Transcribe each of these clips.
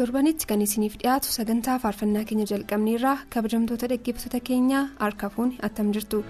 Torbanitti kan isiniif dhiyaatu sagantaa faarfannaa keenya jalqabneerraa kabajamtoota dhaggeeffattoota keenyaa harka fuunni attam jirtu.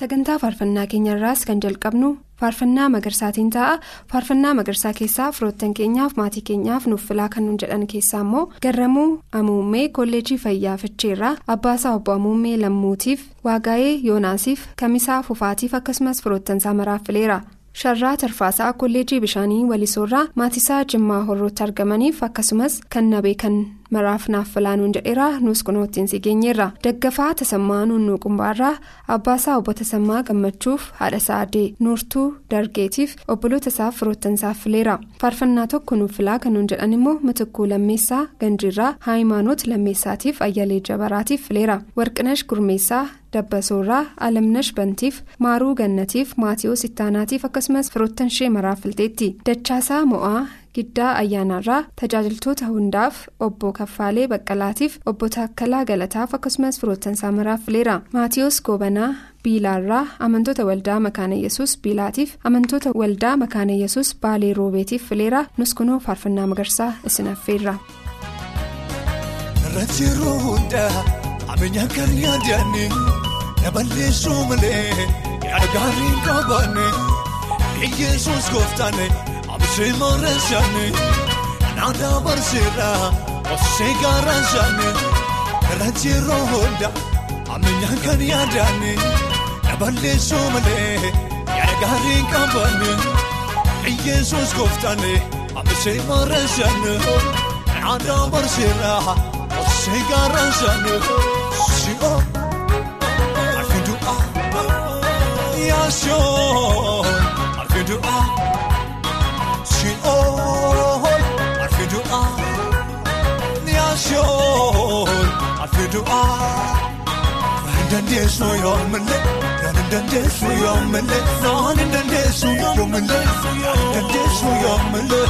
Sagantaa faarfannaa keenyarraas kan jalqabnu faarfannaa magarsaatiin ta'a faarfannaa magarsaa keessaa firoottan keenyaaf maatii keenyaaf nuuf filaa kan nuun jedhan keessaa immoo garramuu amuummee kolleejii fayyaa ficheerraa abbaasaa obbo amuummee lammuutiif waagaa'ee yoonaasiif kamisaa fufaatiif akkasumas firoottansaa maraaf fileera. sharraa tarfaasaa kolleejii bishaanii walisoorraa maatisaa jimmaa horrootti argamaniif akkasumas kan nabee kan maraaf naaf filaanuun jedheera nuus kunoottiin si geenyeerra daggafaa tasammaa nunnuu qumbaarraa abbaasaa obbo tasammaa gammachuuf haadha saadee nuurtuu dargeetiif obboloota isaaf firoottansaaf fileera faarfannaa tokko nuuf filaa kan nuun jedhan immoo mitikkuu lammeessaa ganjiirraa haayimaanoot lammeessaatiif ayyalee jabaraatiif fileera warqinash gurmeessaa dabbasoorraa alamnash bantiif maaruu gannatiif maatiyoos ittaanaatiif akkasumas firoottan ishee maraaf filteetti dachaasaa mo'aa giddaa ayyaanaarraa tajaajiltoota hundaaf obbo kaffaalee baqqalaatiif obbo taakkalaa galataaf akkasumas firoottansaa maraaf fileera maatiyoos goobanaa biilaarraa amantoota waldaa makaana yesus biilaatiif amantoota waldaa makaana yesus baalee roobeetiif fileera nus kunoo faarfannaa magarsaa isin affeerra. Ameenyaan kan yaadannee na balleessuu malee yaada gaarii hin qabaanne Yesuus gooftaane abishee mareessaane naadaa barseerraa obsee gaaraansaane irra jiruu hunda ameenyaan kan yaadannee na balleessuu malee yaada gaarii hin qabaanne Yesuus gooftaane abishee mareessaane naadaa barseerraa obsee gaaraansaane. Si'oo alfin du'aa yaasoo alfin du'aa si'oo alfin du'aa yaasoo alfin du'aa naan dandeessu yoomilee naan dandeessu yoomilee naan dandeessu yoomilee naan dandeessu yoomilee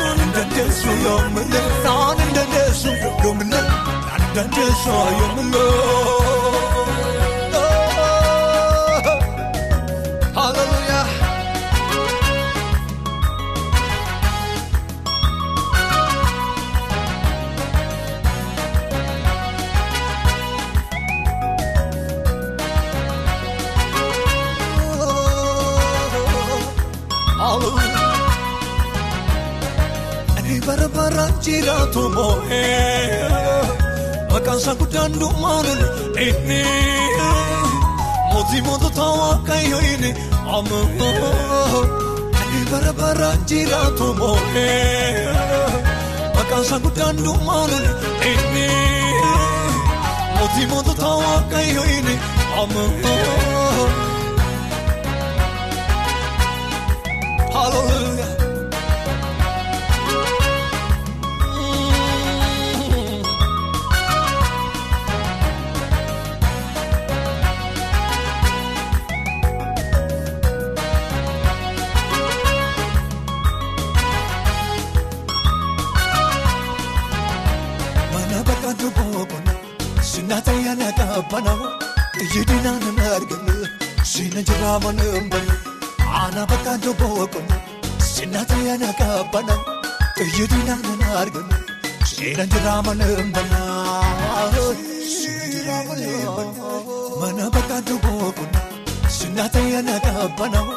naan dandeessu yoomilee naan dandeessu yoomilee naan dandeessu yoomilee. Jiraatu moo'ee. Maqaansaa guddaan dhumaanul inni mootii mootota waaqayyoo inni ammoo ani bara bara jiraatu moo'ee maqaansaa guddaan dhumaanul inni mootii mootota waaqayyoo inni ammoo hallelujah. Naata yaala qabbanaa'u ijjiidina nama argamu sina jira mana mbala ana bakka tokko qomu sinaata yaala qabbanaa'u ijjiidina nama argamu sina jira mana mbala mana bakka tokko qomu sinaata yaala qabbanaa'u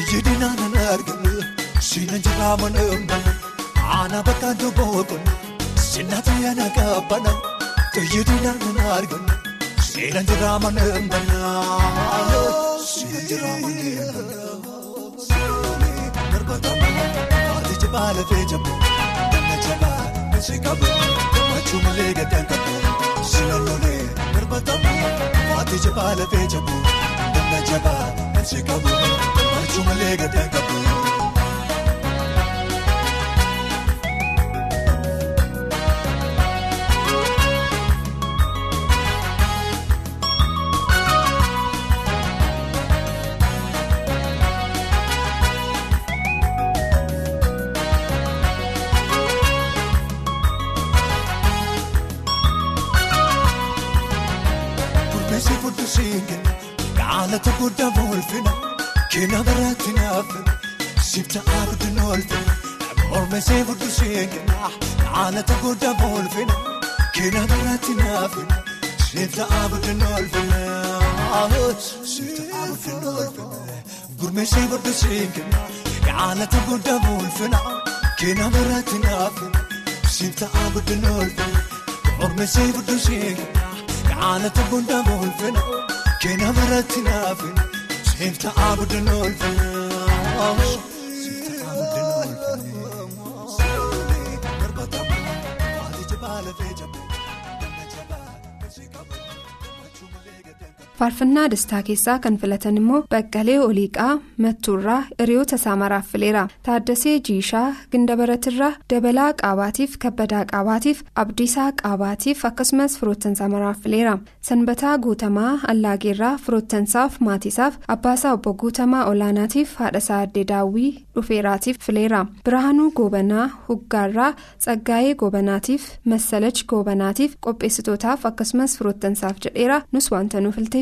ijjiidina nama argamu sina jira mana mbala ana bakka tokko qomu sinaata yaala qabbanaa'u. Tajaajila nama arginu seenaan jira mana banaa seenaan jira mana banaa. jabaa lafee jabu damma jabaa si qabu gammachuu malee gaddaan qabu silaan lolee darbatamu maatii jabaa lafee jabu damma jabaa si qabu gammachuu malee gaddaan qabu. Sifta abdii oolfina. Gurmeessi furdisii kenna qaalata guddaa boolfina kenna biraatti naafina sifta abdii oolfina. Sifta abdii oolfina. Gurmeessi furdisii kenna qaalata guddaa boolfina kenna biraatti naafina sifta abdii oolfina. Gurmeessi furdisii kenna. Qaalata guddaa boolfina kenna biratti naafina seefta abdii oolfina. Faarfannaa dastaa keessaa kan filatan immoo baqqalee oliiqaa mattuurraa hiriyoota isaa maraaf fileera taaddasee jiishaa gindabaratirraa dabalaa qaabaatiif kabbadaa qaabaatiif abdiisaa qaabaatiif akkasumas firoottansaa maraaf fileera sanbataa guutamaa allaageerraa firoottansaaf maatiisaaf abbaasaa obbo guutamaa olaanaatiif haadhasaa addee daawwii dhufeeraatiif fileera birahaanuu goobanaa huggaarraa tsaggaa'ee goobanaatiif massalach goobanaatiif qopheessitootaaf akkasumas firoottansaaf jedheera nus wanta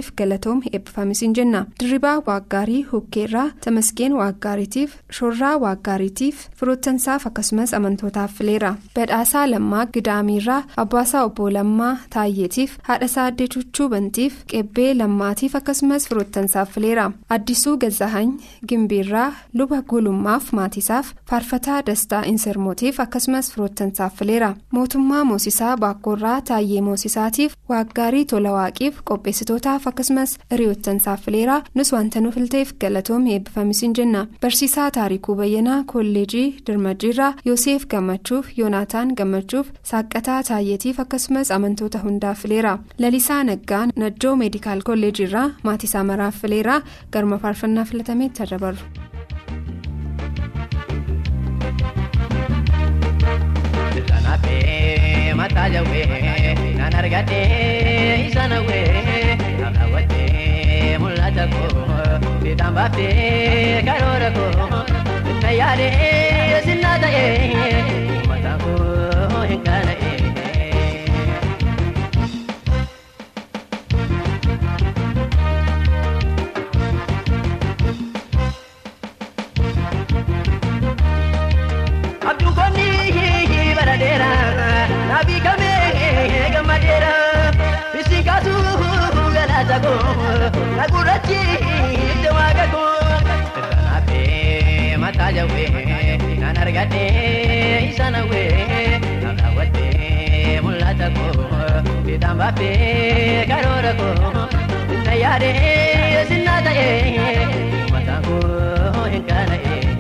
nu filteef galatoom eebbifamisiin jenna. Dirribaa waaggaarii hukkeerraa tamaskeen waaggaariitiif shorraa waaggaariitiif firoottansaaf akkasumas amantootaaf fileera badhaasaa lammaa gidaamiirraa abbaasaa obbo lammaa taayyeetiif haadhasaa addee chuchuu bantiif qebbee lammaatiif akkasumas firoottansaaf fileera addisuu gazzahany gimbiirraa luba gulummaaf maatiisaaf faarfataa dastaa insermootiif akkasumas firoottansaaf fileera mootummaa moosisaa baakkoorraa taayyee moosisaatiif waaggaarii tolawaaqiif qopheessitootaaf akkasumas hiriyoottansaaf fileera nus wanta nu filteef galatoomii eebbifamisiin jenna barsiisaa taarikuu bayyanaa kolleejii dirmajiirraa yoseef gammachuuf yoonaataan gammachuuf saaqqataa taayyeetiif akkasumas amantoota hundaaf fileera lalisaa naggaa najjoo meedikaal kolleejiirraa maatiisaa maraaf fileera garma faarfannaa filatameetti jawwee naan argadhee isa nawwee fiixaan baaftee karoora koo na yaadee sinnaa ta'ee argadhee isa nawwee naaf daawwattee mul'ata koo fiixaan baaftee karoora koo na yaadee sinnaa ta'ee mataan koo hin qaana'ee.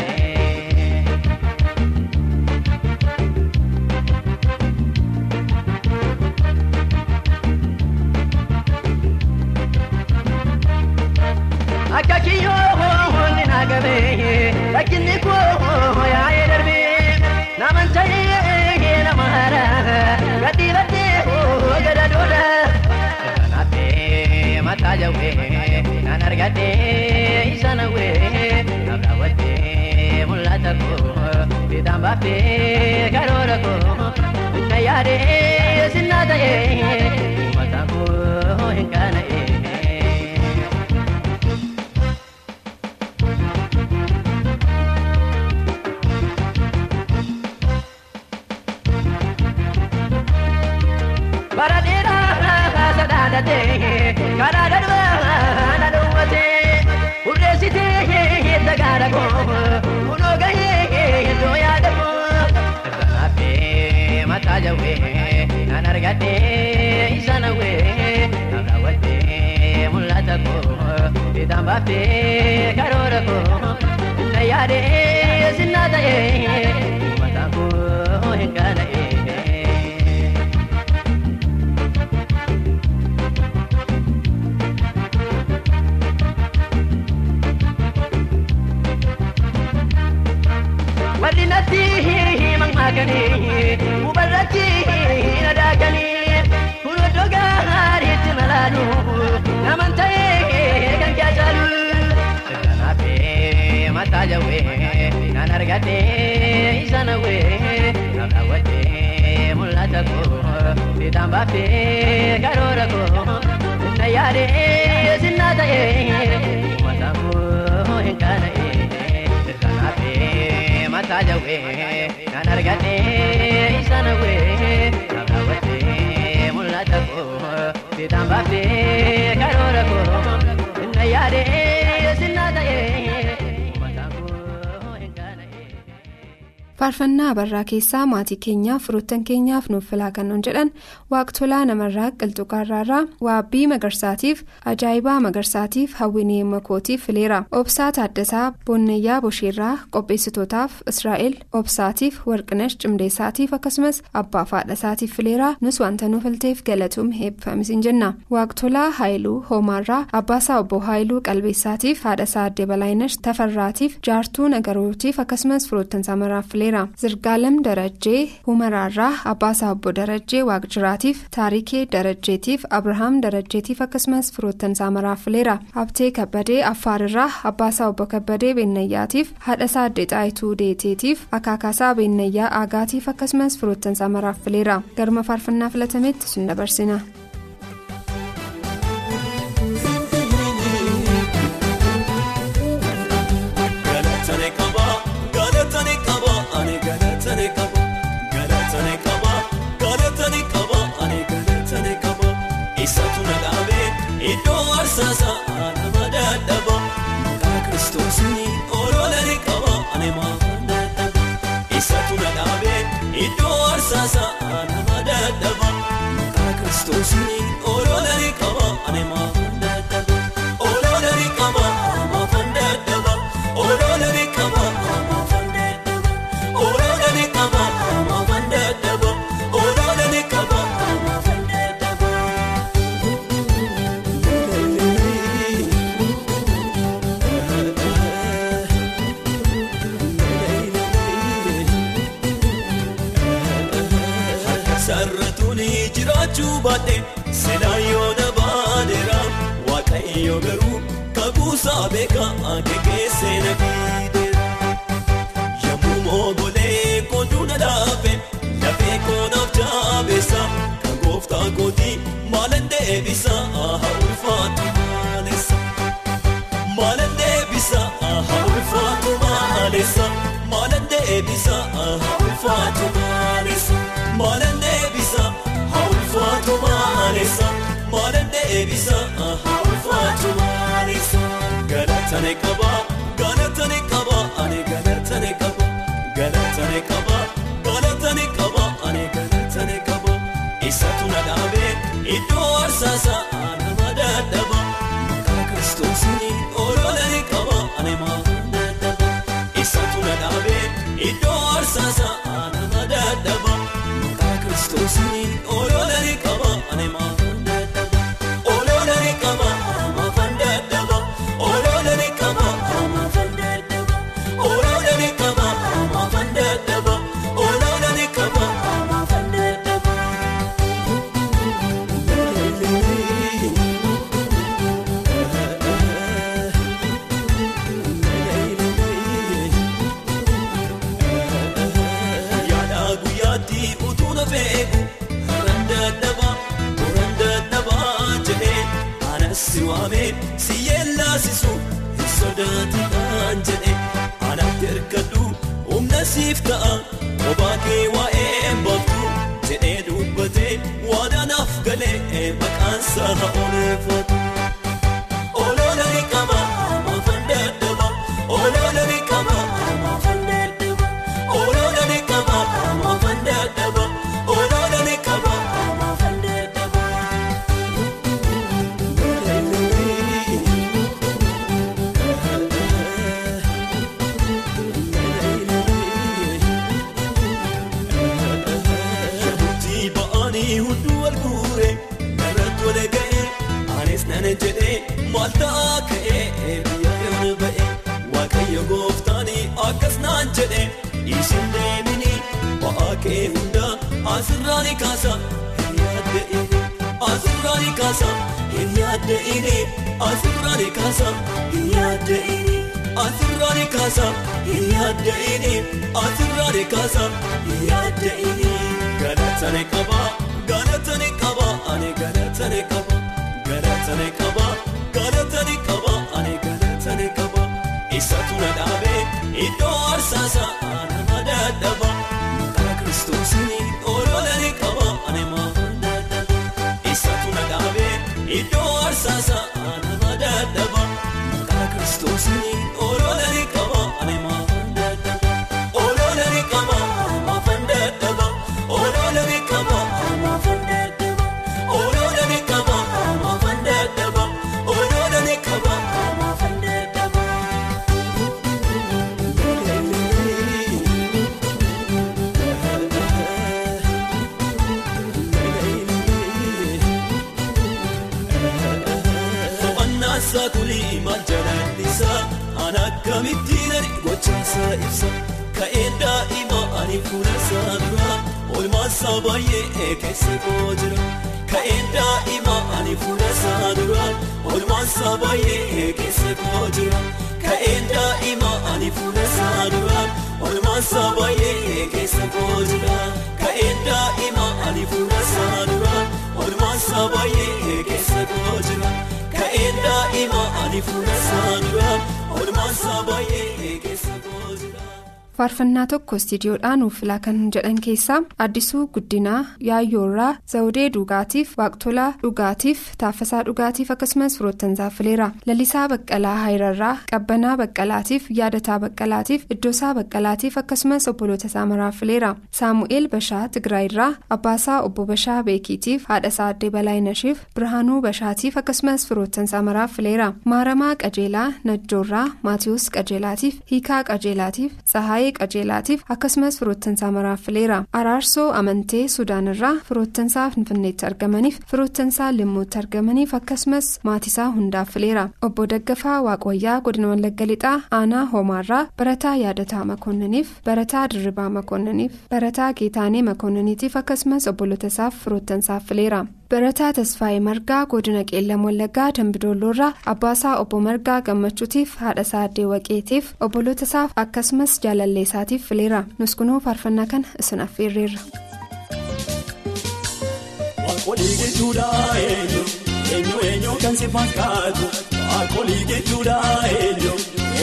Argadhee isa nawwee naaf daawwattee mul'ata koo fiixaan baaftee karoora koo na yaadee sinnaa ta'ee mataan koo hin qaana'ee. kaaffee karoora koo na yaadee sinna ta'ee uummata koo hin gaala'ee. Walli natti himan maakanii hubarratti. Argadhee isa nawwee naaf daawwadhee mul'ata koo fiixaan baaftee karoora koo na yaadee sinnaa ta'ee koo hin kaana'ee. Kanaafee mataa jawwee naan argadhee isa nawwee naaf daawwadhee mul'ata koo fiixaan baaftee faarfannaa barraa keessaa maatii keenyaaf firoottan keenyaaf nuuf filaa kannuun jedhan waaqtolaa namarraa qilxuqaarraarraa waabbii magarsaatiif ajaa'ibaa magarsaatiif hawwinii makootiif fileera. Obsaa taaddasaa boonnayyaa bosheerraa qopheessitootaaf israa'el obsaatiif warqinash cimdeessaatiif akkasumas abbaa faadhasaatiif fileera. Nus wanta nuuf filteef galatuun eebbifamisiin jenna. Waaqtolaa haayiluu hoomaarraa abbaasaa obbo haayiluu qalbeessaatiif haadhasaa addee balaayinash tafarraatiif jaartuu nagarootiif akkasumas firoottan samaraaf fileera. Zirgaalam darajjee humaraarraa abbaasaa obbo darajjee waaqjiraatiif taarikee darajjeetiif abrahaam darajjeetiif akkasumas firoottan saamaraaf fileera habtee kabbadee affaarirraa abbaasaa obbo kabbadee beennayyaatiif haadhasaa addee xaayituu deeteetiif akaakaasaa beennayyaa aagaatiif akkasumas firoottan saamaraaf fileera garma faarfannaa filatametti sun dabarsina. Kiristoosni maalessa maalan deebisa haa ulfaatu maalessa galatane hin sodaatinaan jedhe anatti hirkadhu humna siif ta'a kophaa kee waa'ee baaftu jedhee dubbatee waadaanaaf galee maqaan haa ooleffatu. Kee hundaa asirraa ni kaasa hin yaadda'ini asirraa ni kaasa hin yaadda'ini asirraa ni kaasa hin yaadda'ini asirraa ni kaasa hin yaadda'ini asirraa ni kaasa hin yaadda'ini galata ni qaba galata ni qaba ani galata ni qaba galata ni qaba galata ni qaba ani galata ni qaba isatu na dhaabee oolmaansaa baay'ee keessa koo jira ka'ee daa'ima ani fuula isaa dura oolmaansaa baay'ee keessa koo jira ka'ee daa'ima ani fuula isaa dura oolmaansaa baay'ee keessa koo jira ka'ee daa'ima ani fuula isaa dura oolmaansaa baay'ee keessa koo jira. Ka'een daa'ima ani fuula isaa dura oolmaansaa baay'ee. Faarfannaa tokko istiidiyoodhaan nuuf filaa kan jedhan keessaa addisuu guddinaa yaayyoorraa zawudee dhugaatiif waaqtolaa dhugaatiif taaffasaa dhugaatiif akkasumas firoottansaa fileera lalisaa baqqalaa haayirarraa qabbanaa baqqalaatiif yaadataa baqqalaatiif iddoosaa baqqalaatiif akkasumas obboloota isaa maraaf fileera saamu'eel bashaa tigraayirraa abbaasaa obbo bashaa beekiitiif haadhasaa addee balaayinashiif birhaanuu bashaatiif akkasumas firoottansaa maraaf fileera maaramaa qajeelaa najjoorraa maatiyus qajeelaatiif hiikaa qajeelaatiif tsahaayee qajeelaatiif akkasumas firoottansaa maraaf fileera araarsoo amantee suudaanirraa firoottansaa finfinneetti argamaniif firoottansaa limmuutti argamaniif akkasumas maatisaa hundaaf fileera obbo daggafaa waaqwayyaa godina wallagga lixaa aanaa hoomaarraa barataa yaadataa makoonnaniif barataa dirribaa makoonnaniif barataa geetaanee makoonnaniitiif akkasumas obboloota isaaf firoottansaaf fileera. Barataa tasfaayee margaa godina qeellam wallaggaa dambidoolloorraa abbaasaa obbo margaa gammachuutiif haadhasaa addee waqeetiif obboloota isaaf akkasumas jaalalleessaatiif fileera nus kunoo faarfannaa kana isin affeerreerra. Waaqolii jechuudha eenyu eenyu eenyu kan si fakkaatu Waaqolii jechuudha eenyu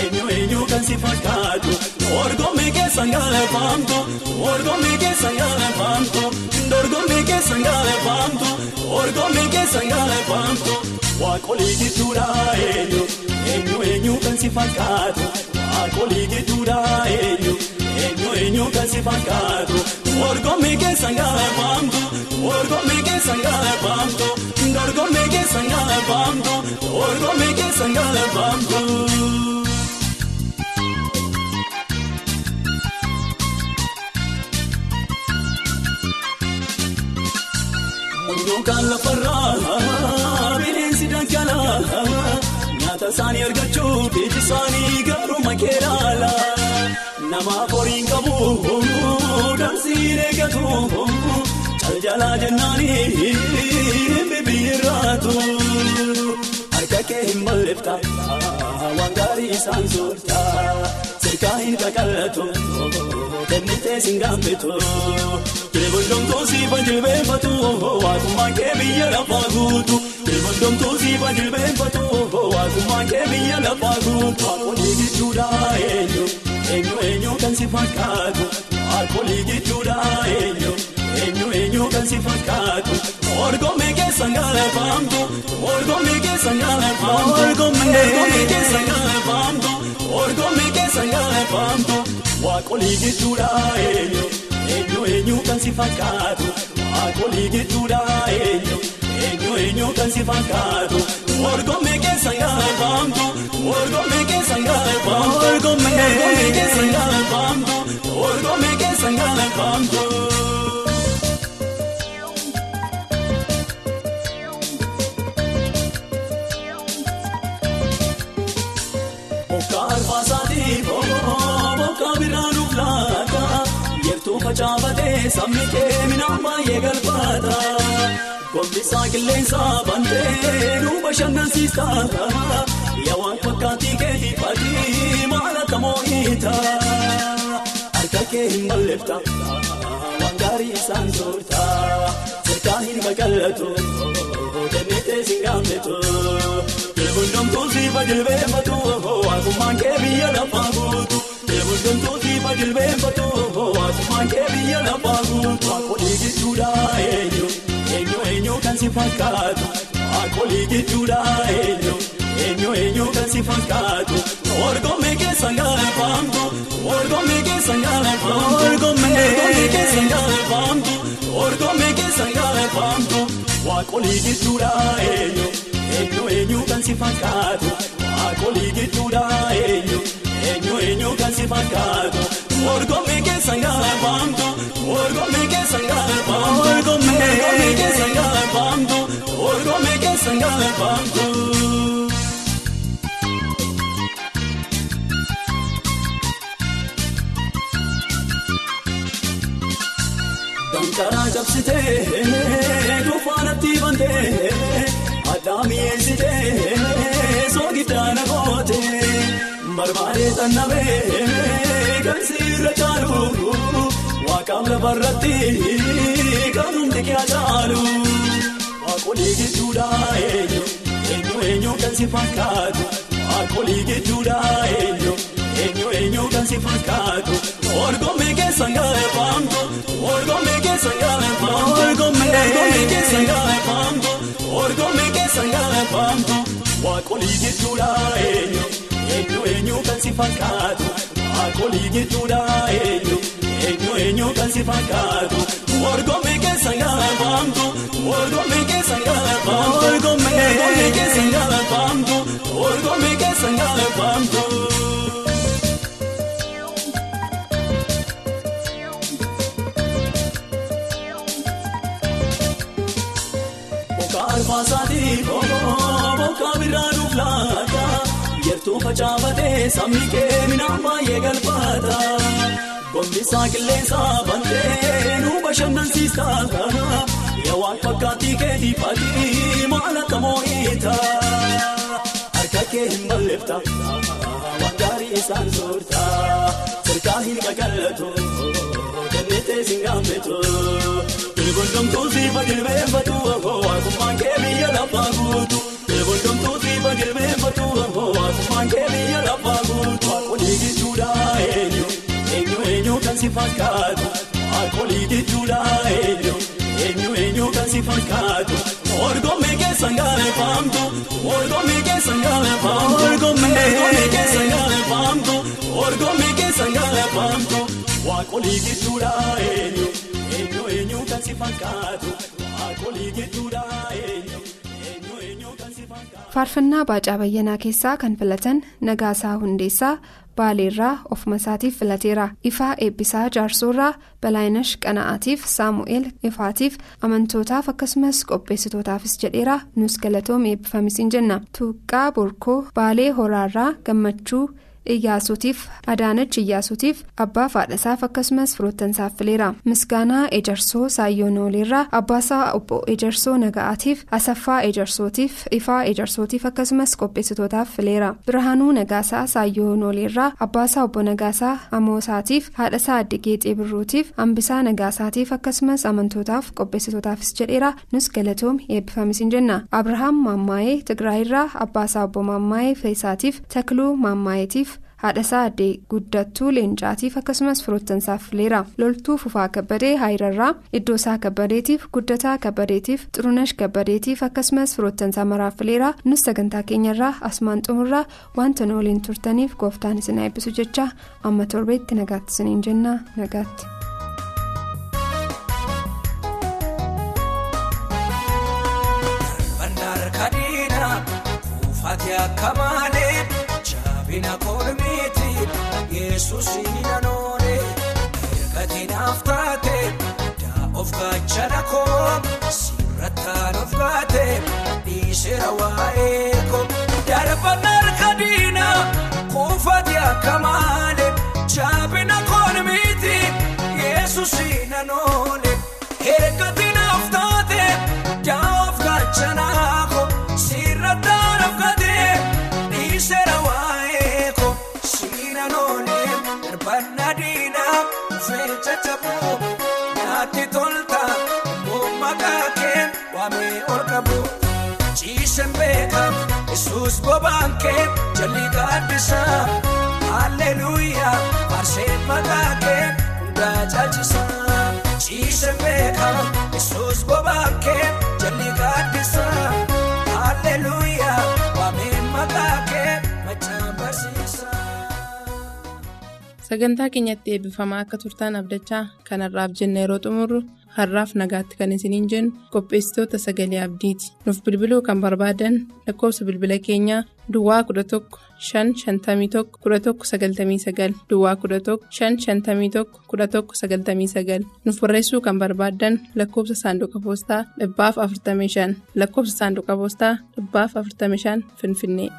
eenyu eenyu kan si fakkaatu Dorgommii keessan gaafamtu dorgommii keessan gaafamtu dorgommii keessan gaafamtu dorgommii keessan gaafamtu Waaqolii jechuudha eenyu eenyu eenyu kan si fakkaatu Waaqolii jechuudha eenyu eenyu eenyu kan si fakkaatu dorgommii keessan gaafamtu dorgommii keessan gaafamtu dorgommii keessan gaafamtu dorgommii keessan gaafamtu. Munyookaan lafarraa bineensi dhangalaa nyaata isaanii argachuuf iji isaanii garuu makeeraala namaaf horiin qabu dansiin eegatu caljalaa jennaanii bibiraatu harka kee hin balleefta waan gaarii isaan soorta sirkaa hin qaqallatu kennitee siin gaafatu. Kilbondomtuu siifa jilbeenfatu waaqummaa kee biyya lafaa guutu. Kilbondomtuu siifa jilbeenfatu waaqummaa kee biyya lafaa guutu. Waaqolii jechuudha eenyu eenyu eenyu kan si fakkaatu. Waaqolii jechuudha eenyu eenyu eenyu kan si fakkaatu. Orgommii keessan gaafamtu orgommii keessan gaafamtu orgommii keessan gaafamtu orgommii keessan gaafamtu. Waaqolii jechuudha eenyu. Eenyu eenyu kan si fakkaatu waaqolii jechuudha eenyu eenyu eenyu kan si fakkaatu orgommii keessan gaafamtu orgommii keessan gaafamtu orgommii keessan gaafamtu orgommii keessan gaafamtu. Bokka arfaasaatiif bokka biraanuuf facaafatee sabni kee minaan baay'ee galfaata. Gombisaa qilleensa bantee nu bashannansiista. Yawaan fakkaatii keetii fakkii maal akka moo'iita. Harka kee hin balleefta waan gaarii isaan soorta. Sirkaa hin qaqallatu kennitee si gaafatu. Hundumtuu siifa jilbeenfatu waaqummaan kee biyya lafaa jilbeenfatu waaqummaan kee biyya lafaa guutu. Waaqolii gidduudha eenyu eenyu eenyu kan si fakkaatu. Waaqolii gidduudha eenyu eenyu eenyu kan si fakkaatu. Orgomee keessa ngaalfaamtu orgomee keessa ngaalfaamtu orgomee keessa ngaalfaamtu orgomee keessa ngaalfaamtu. Waaqolii gidduudha eenyu. Eenyu eenyu kan si fakkaatu waaqolii gidduudha eenyu eenyu eenyu kan si fakkaatu orgomee keessa ngaalfaamtu orgomee keessa ngaalfaamtu orgomee keessa ngaalfaamtu orgomee keessa ngaalfaamtu. Dankaraa cabsitee duufaanatti bantee. Addaamiyeessitee soogiddaana gootee barbaadee xannabee kan sirra caalu waaqaaf lafarratti kan hundi kee caalu waaqolii gidduudha eenyu eenyu eenyu kan si fakkaatu waaqolii gidduudha eenyu eenyu eenyu kan si fakkaatu orgomee keessa ngaalfaamtu orgomee keessa ngaalfaamtu orgomee keessa ngaalfaamtu. Orgomee keessa ngaalfaamtu waaqolii gidduudha eenyu eenyu eenyu kan si fakkaatu waaqolii gidduudha eenyu eenyu eenyu kan si fakkaatu orgomee keessa ngaalfaamtu orgomee keessa ngaalfaamtu orgomee keessa ngaalfaamtu orgomee keessa ngaalfaamtu. Facaafatee sabni kee minaan baay'ee galfaata. Gombisaa qilleensa bantee nu bashannansiista. Yawaan fakkaatii keetii fakkii maal akka moo'iita. Harka kee hin balleefta waan gaarii isaan soorta. Sirkaa hin qaqallatu kennitee si gaafatu. Bilbondomtuu siifa jilbeenfatu waaqummaan kee biyya lafaa guutu. Bilbondomtuu siifa jilbeenfatu waaqummaan kee biyya lafaa guutu. Waaqolii gidduudha eenyu eenyu eenyu kan si fakkaatu. Waaqolii gidduudha eenyu eenyu eenyu kan si fakkaatu. Orgomee keessa ngaalfaamtu orgomee keessa ngaalfaamtu orgomee keessa ngaalfaamtu orgomee keessa ngaalfaamtu. Waaqolii gidduudha eenyu. Eenyu eenyu kan si fakkaatu gidduudha eenyu eenyu Faarfannaa Baacaa Bayyanaa keessaa kan filatan Nagaasaa Hundeessaa Baaleerraa ofuma isaatiif filateera. Ifaa Eebbisaa Jaarsoorraa Balaayinash Qana'aatiif Saamu'eel Ifaatiif amantootaaf akkasumas qopheessitootaafis jedheera nus galatoom eebbifamis hin jenna. Tuuqqaa Borkoo Baalee Horaarraa Gammachuu. Iyyaasuutiif Adaanach Iyyaasuutiif abbaa faadhasaaf akkasumas firoottansaaf fileera. Misgaanaa Ejersoo Saayyoonooleerraa abbaasaa obbo Ejersoo Naga'aatiif Asaffaa Ejersootiif Ifaa Ejersootiif akkasumas qopheessitootaaf fileera. Birhaanuu Nagaasaa Saayyoonoleerraa abbaasaa obbo Nagaasaa Amoosaatiif haadhasaa Adde Geexee Birruutiif Ambisaa Nagaasaatiif akkasumas amantootaaf qopheessitootaafis jedheera nus galatoom eebbifamis hin jenna. Abrahaam Maammaayee Tigraayirraa abbaasaa obbo Maammaayee Feesaatiif Takluu Maammaayeetiif. Haadhasaa addee guddattuu leencaatiif akkasumas firoottansaaf fileera loltuu fufaa kabbadee haayirarraa iddoosaa kabbadeetiif guddataa kabbadeetiif xurunash kabbadeetiif akkasumas firoottansaa maraaf fileera nus sagantaa keenyarraa asmaan xumurraa wanta nu waliin turtaniif gooftaan isin eebbisu jecha amma torbeetti nagaatti isiniin jenna nagaatti. Bina Yesuus hidhanoone ergatiin aftaate daa of gaachana koo sirrattaan of gaate dhiisera waa'ee koo darban harka diina kuufate akka nyaatti tolta maqaa kee waamee ol qabu ciisen beekamu yesus bobaan kee jalli gaaddisa halleluuyaa faarsee maqaa kee hundaa caalchisa ciisen beekamu yesus bobaan kee sagantaa keenyatti eebbifamaa akka turtaan abdachaa kanarraaf jenna yeroo xumurru har'aaf nagaatti kan isiniin jennu qopheessitoota sagalee abdiiti nuuf bilbiluu kan barbaadan lakkoofsa bilbila keenyaa duwwaa 11 551 11 99 duwwaa 11 551 11 99 nuuf barreessuu kan barbaadan lakkoofsa saanduqa poostaa dhibbaaf 45 lakkoofsa saanduqa poostaa dhibbaaf 45 finfinnee.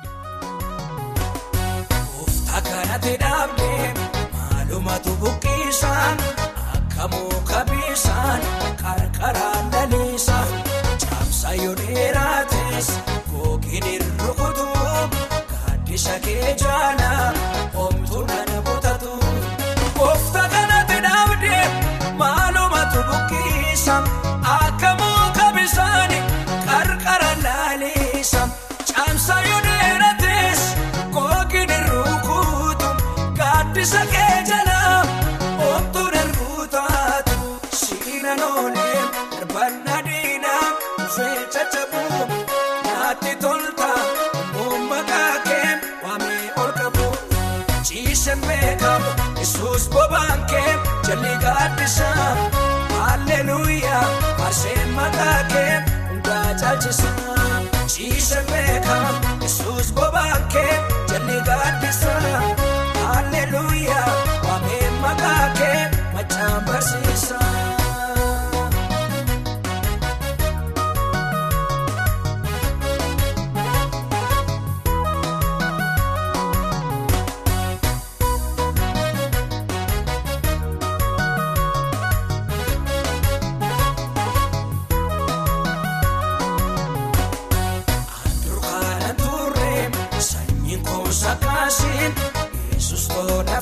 Maalumatu buqqisaan akka muka bisaan qarqaraan laliisaan caamsa yoo dheeraates googiin irrukutu gaaddisa kee jaala homtuu nana butatu. Goofta kanatti dhaabdee maalumatu buqqisaan akka muka bisaan qarqaraan laliisaan caamsa yoo dheerates googiin irrukutu gaaddisa kee oolee darbannaa diinaa dhufee caccabu naatti tolta maqaa kee waamee ol qabu ciisen beekamu yesus bobaan kee jalli gaaddisa halleluuyaa faarsee maqaa kee hundaa caalchisa ciisen beekamu yesus bobaan kee jalli gaaddisa halleluuyaa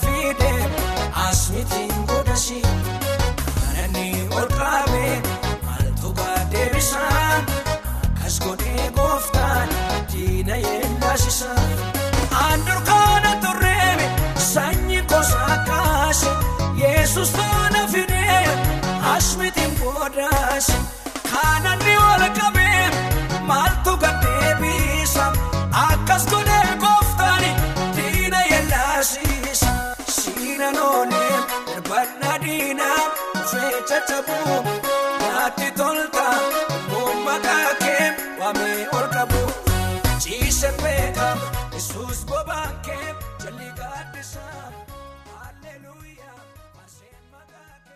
Fide asmitiin godhasiin kanani ol qaabe maaltu deebisaan akkas godhee gooftaan diina yellaasisaan. Durkaana turre sanyiin koosa kaasiin Yesus tola fide asmitiin godhasiin kanani ol qabee. maaltu gaddeebisa akkas godhee caccabu naatti tolta